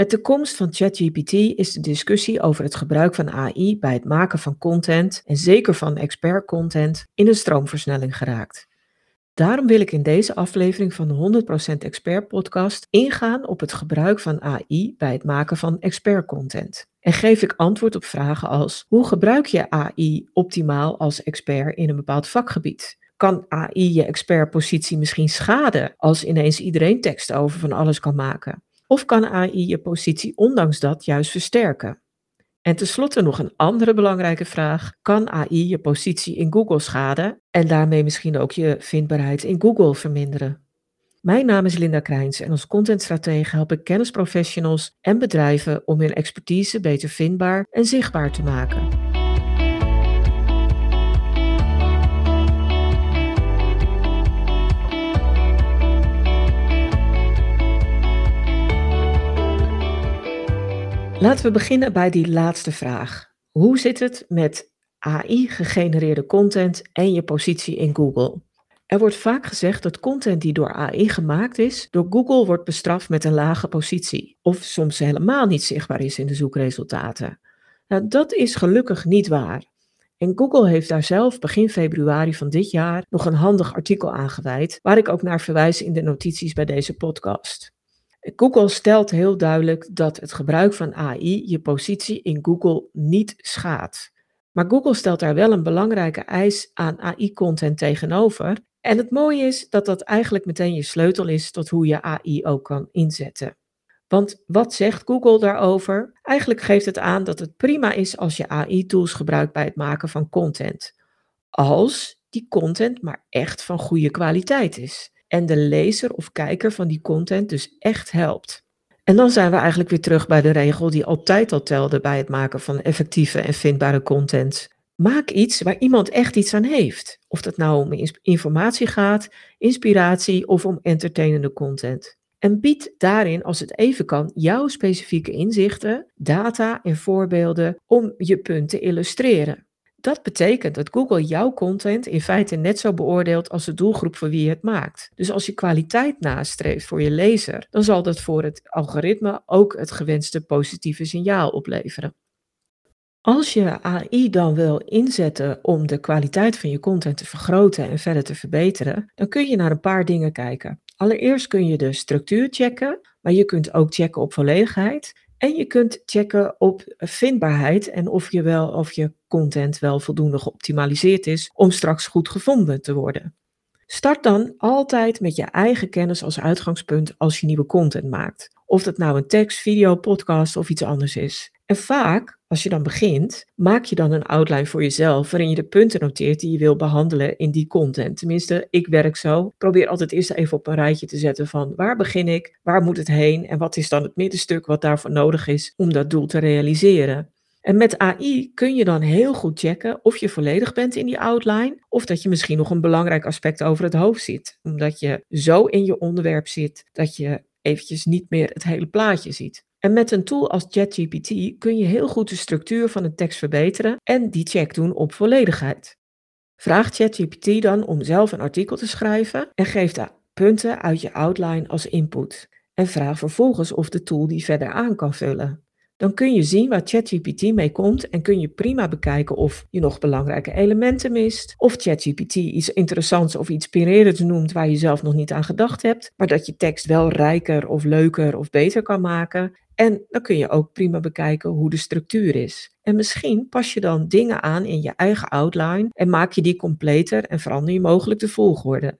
Met de komst van ChatGPT is de discussie over het gebruik van AI bij het maken van content, en zeker van expert content, in een stroomversnelling geraakt. Daarom wil ik in deze aflevering van de 100% Expert podcast ingaan op het gebruik van AI bij het maken van expert content. En geef ik antwoord op vragen als: hoe gebruik je AI optimaal als expert in een bepaald vakgebied? Kan AI je expertpositie misschien schaden als ineens iedereen tekst over van alles kan maken? Of kan AI je positie ondanks dat juist versterken? En tenslotte nog een andere belangrijke vraag. Kan AI je positie in Google schaden en daarmee misschien ook je vindbaarheid in Google verminderen? Mijn naam is Linda Krijns en als contentstratege help ik kennisprofessionals en bedrijven om hun expertise beter vindbaar en zichtbaar te maken. Laten we beginnen bij die laatste vraag. Hoe zit het met AI-gegenereerde content en je positie in Google? Er wordt vaak gezegd dat content die door AI gemaakt is, door Google wordt bestraft met een lage positie, of soms helemaal niet zichtbaar is in de zoekresultaten. Nou, dat is gelukkig niet waar. En Google heeft daar zelf begin februari van dit jaar nog een handig artikel aan gewijd, waar ik ook naar verwijs in de notities bij deze podcast. Google stelt heel duidelijk dat het gebruik van AI je positie in Google niet schaadt. Maar Google stelt daar wel een belangrijke eis aan AI-content tegenover. En het mooie is dat dat eigenlijk meteen je sleutel is tot hoe je AI ook kan inzetten. Want wat zegt Google daarover? Eigenlijk geeft het aan dat het prima is als je AI-tools gebruikt bij het maken van content. Als die content maar echt van goede kwaliteit is en de lezer of kijker van die content dus echt helpt. En dan zijn we eigenlijk weer terug bij de regel die altijd al telde bij het maken van effectieve en vindbare content. Maak iets waar iemand echt iets aan heeft. Of dat nou om informatie gaat, inspiratie of om entertainende content. En bied daarin, als het even kan, jouw specifieke inzichten, data en voorbeelden om je punt te illustreren. Dat betekent dat Google jouw content in feite net zo beoordeelt als de doelgroep voor wie je het maakt. Dus als je kwaliteit nastreeft voor je lezer, dan zal dat voor het algoritme ook het gewenste positieve signaal opleveren. Als je AI dan wil inzetten om de kwaliteit van je content te vergroten en verder te verbeteren, dan kun je naar een paar dingen kijken. Allereerst kun je de structuur checken, maar je kunt ook checken op volledigheid. En je kunt checken op vindbaarheid en of je, wel, of je content wel voldoende geoptimaliseerd is om straks goed gevonden te worden. Start dan altijd met je eigen kennis als uitgangspunt als je nieuwe content maakt. Of dat nou een tekst, video, podcast of iets anders is. En vaak, als je dan begint, maak je dan een outline voor jezelf waarin je de punten noteert die je wil behandelen in die content. Tenminste, ik werk zo. Probeer altijd eerst even op een rijtje te zetten van waar begin ik, waar moet het heen en wat is dan het middenstuk wat daarvoor nodig is om dat doel te realiseren. En met AI kun je dan heel goed checken of je volledig bent in die outline of dat je misschien nog een belangrijk aspect over het hoofd ziet. Omdat je zo in je onderwerp zit dat je eventjes niet meer het hele plaatje ziet. En met een tool als ChatGPT kun je heel goed de structuur van een tekst verbeteren en die check doen op volledigheid. Vraag ChatGPT dan om zelf een artikel te schrijven en geef de punten uit je outline als input. En vraag vervolgens of de tool die verder aan kan vullen. Dan kun je zien waar ChatGPT mee komt en kun je prima bekijken of je nog belangrijke elementen mist, of ChatGPT iets interessants of inspirerends noemt waar je zelf nog niet aan gedacht hebt, maar dat je tekst wel rijker of leuker of beter kan maken. En dan kun je ook prima bekijken hoe de structuur is. En misschien pas je dan dingen aan in je eigen outline en maak je die completer en verander je mogelijk de volgorde.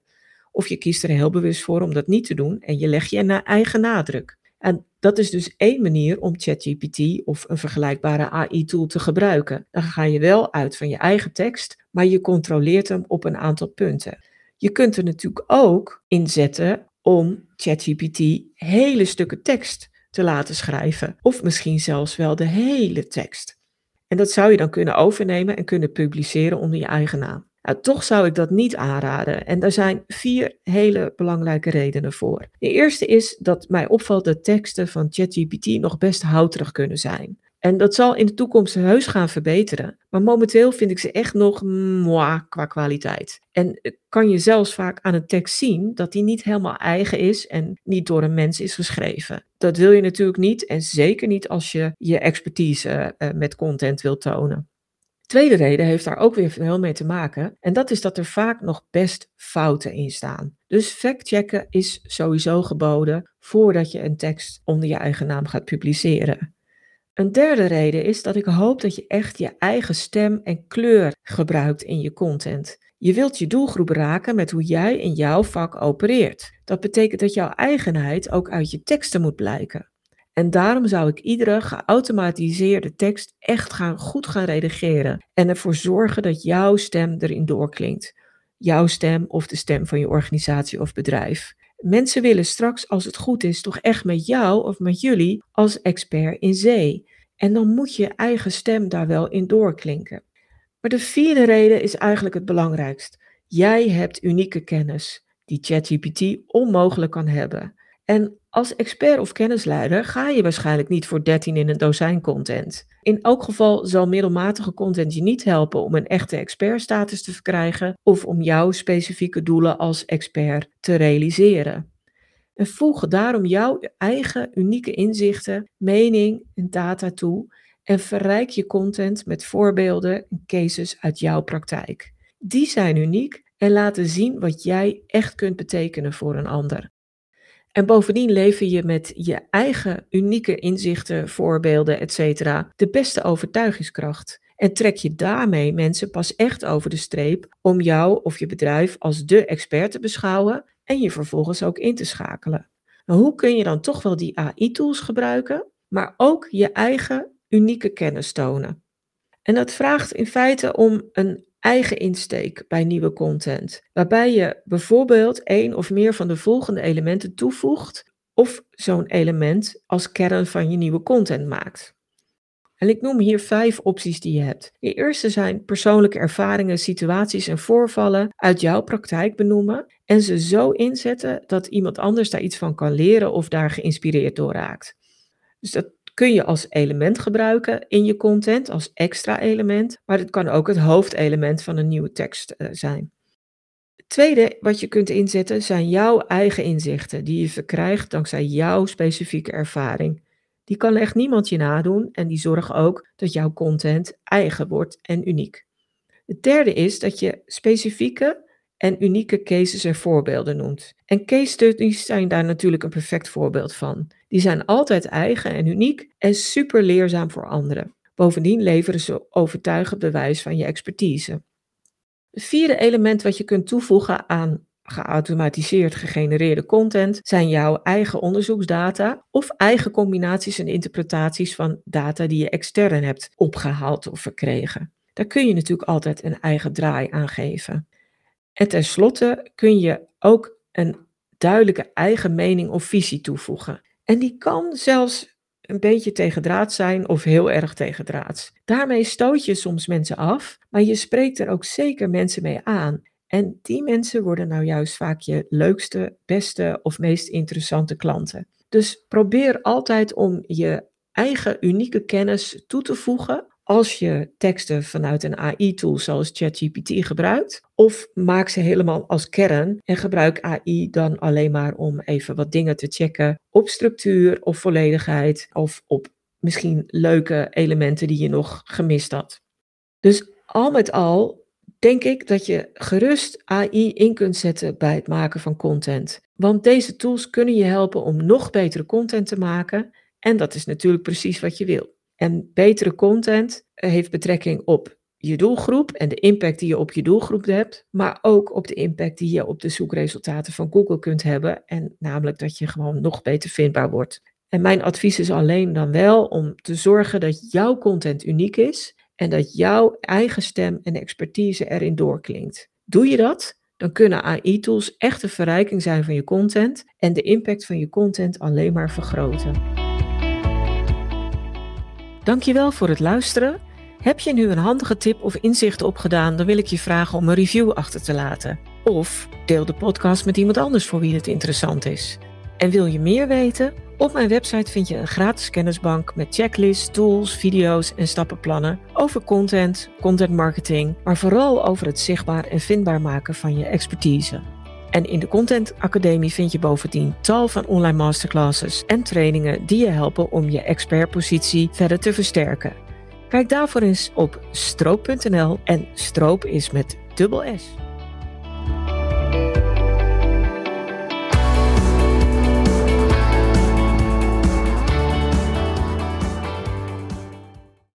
Of je kiest er heel bewust voor om dat niet te doen en je legt je een eigen nadruk. En dat is dus één manier om ChatGPT of een vergelijkbare AI-tool te gebruiken. Dan ga je wel uit van je eigen tekst, maar je controleert hem op een aantal punten. Je kunt er natuurlijk ook inzetten om ChatGPT hele stukken tekst te laten schrijven, of misschien zelfs wel de hele tekst. En dat zou je dan kunnen overnemen en kunnen publiceren onder je eigen naam. Nou, toch zou ik dat niet aanraden. En daar zijn vier hele belangrijke redenen voor. De eerste is dat mij opvalt dat teksten van ChatGPT nog best houterig kunnen zijn. En dat zal in de toekomst heus gaan verbeteren. Maar momenteel vind ik ze echt nog moi qua kwaliteit. En kan je zelfs vaak aan een tekst zien dat die niet helemaal eigen is en niet door een mens is geschreven. Dat wil je natuurlijk niet en zeker niet als je je expertise uh, met content wilt tonen. Tweede reden heeft daar ook weer veel mee te maken. En dat is dat er vaak nog best fouten in staan. Dus factchecken is sowieso geboden voordat je een tekst onder je eigen naam gaat publiceren. Een derde reden is dat ik hoop dat je echt je eigen stem en kleur gebruikt in je content. Je wilt je doelgroep raken met hoe jij in jouw vak opereert. Dat betekent dat jouw eigenheid ook uit je teksten moet blijken. En daarom zou ik iedere geautomatiseerde tekst echt gaan, goed gaan redigeren en ervoor zorgen dat jouw stem erin doorklinkt. Jouw stem of de stem van je organisatie of bedrijf. Mensen willen straks, als het goed is, toch echt met jou of met jullie als expert in zee. En dan moet je eigen stem daar wel in doorklinken. Maar de vierde reden is eigenlijk het belangrijkst. Jij hebt unieke kennis die ChatGPT onmogelijk kan hebben. En als expert of kennisleider ga je waarschijnlijk niet voor 13 in een dozijn content. In elk geval zal middelmatige content je niet helpen om een echte expertstatus te verkrijgen of om jouw specifieke doelen als expert te realiseren. En voeg daarom jouw eigen unieke inzichten, mening en data toe en verrijk je content met voorbeelden en cases uit jouw praktijk. Die zijn uniek en laten zien wat jij echt kunt betekenen voor een ander. En bovendien lever je met je eigen unieke inzichten, voorbeelden, etc. de beste overtuigingskracht. En trek je daarmee mensen pas echt over de streep om jou of je bedrijf als de expert te beschouwen en je vervolgens ook in te schakelen. Nou, hoe kun je dan toch wel die AI-tools gebruiken, maar ook je eigen unieke kennis tonen? En dat vraagt in feite om een eigen insteek bij nieuwe content, waarbij je bijvoorbeeld één of meer van de volgende elementen toevoegt of zo'n element als kern van je nieuwe content maakt. En ik noem hier vijf opties die je hebt. De eerste zijn persoonlijke ervaringen, situaties en voorvallen uit jouw praktijk benoemen en ze zo inzetten dat iemand anders daar iets van kan leren of daar geïnspireerd door raakt. Dus dat kun je als element gebruiken in je content, als extra element, maar het kan ook het hoofdelement van een nieuwe tekst uh, zijn. Het tweede wat je kunt inzetten zijn jouw eigen inzichten, die je verkrijgt dankzij jouw specifieke ervaring. Die kan echt niemand je nadoen en die zorgen ook dat jouw content eigen wordt en uniek. Het derde is dat je specifieke en unieke cases en voorbeelden noemt. En case studies zijn daar natuurlijk een perfect voorbeeld van. Die zijn altijd eigen en uniek en super leerzaam voor anderen. Bovendien leveren ze overtuigend bewijs van je expertise. Het vierde element wat je kunt toevoegen aan geautomatiseerd gegenereerde content zijn jouw eigen onderzoeksdata of eigen combinaties en interpretaties van data die je extern hebt opgehaald of verkregen. Daar kun je natuurlijk altijd een eigen draai aan geven. En tenslotte kun je ook een duidelijke eigen mening of visie toevoegen. En die kan zelfs een beetje tegendraad zijn of heel erg tegendraads. Daarmee stoot je soms mensen af, maar je spreekt er ook zeker mensen mee aan. En die mensen worden nou juist vaak je leukste, beste of meest interessante klanten. Dus probeer altijd om je eigen unieke kennis toe te voegen als je teksten vanuit een AI-tool zoals ChatGPT gebruikt, of maak ze helemaal als kern en gebruik AI dan alleen maar om even wat dingen te checken op structuur of volledigheid of op misschien leuke elementen die je nog gemist had. Dus al met al denk ik dat je gerust AI in kunt zetten bij het maken van content. Want deze tools kunnen je helpen om nog betere content te maken en dat is natuurlijk precies wat je wil. En betere content heeft betrekking op je doelgroep en de impact die je op je doelgroep hebt, maar ook op de impact die je op de zoekresultaten van Google kunt hebben. En namelijk dat je gewoon nog beter vindbaar wordt. En mijn advies is alleen dan wel om te zorgen dat jouw content uniek is en dat jouw eigen stem en expertise erin doorklinkt. Doe je dat, dan kunnen AI-tools echt een verrijking zijn van je content en de impact van je content alleen maar vergroten. Dankjewel voor het luisteren. Heb je nu een handige tip of inzicht opgedaan, dan wil ik je vragen om een review achter te laten. Of deel de podcast met iemand anders voor wie het interessant is. En wil je meer weten? Op mijn website vind je een gratis kennisbank met checklists, tools, video's en stappenplannen over content, content marketing, maar vooral over het zichtbaar en vindbaar maken van je expertise. En in de Content Academie vind je bovendien tal van online masterclasses en trainingen die je helpen om je expertpositie verder te versterken. Kijk daarvoor eens op stroop.nl en stroop is met dubbel S.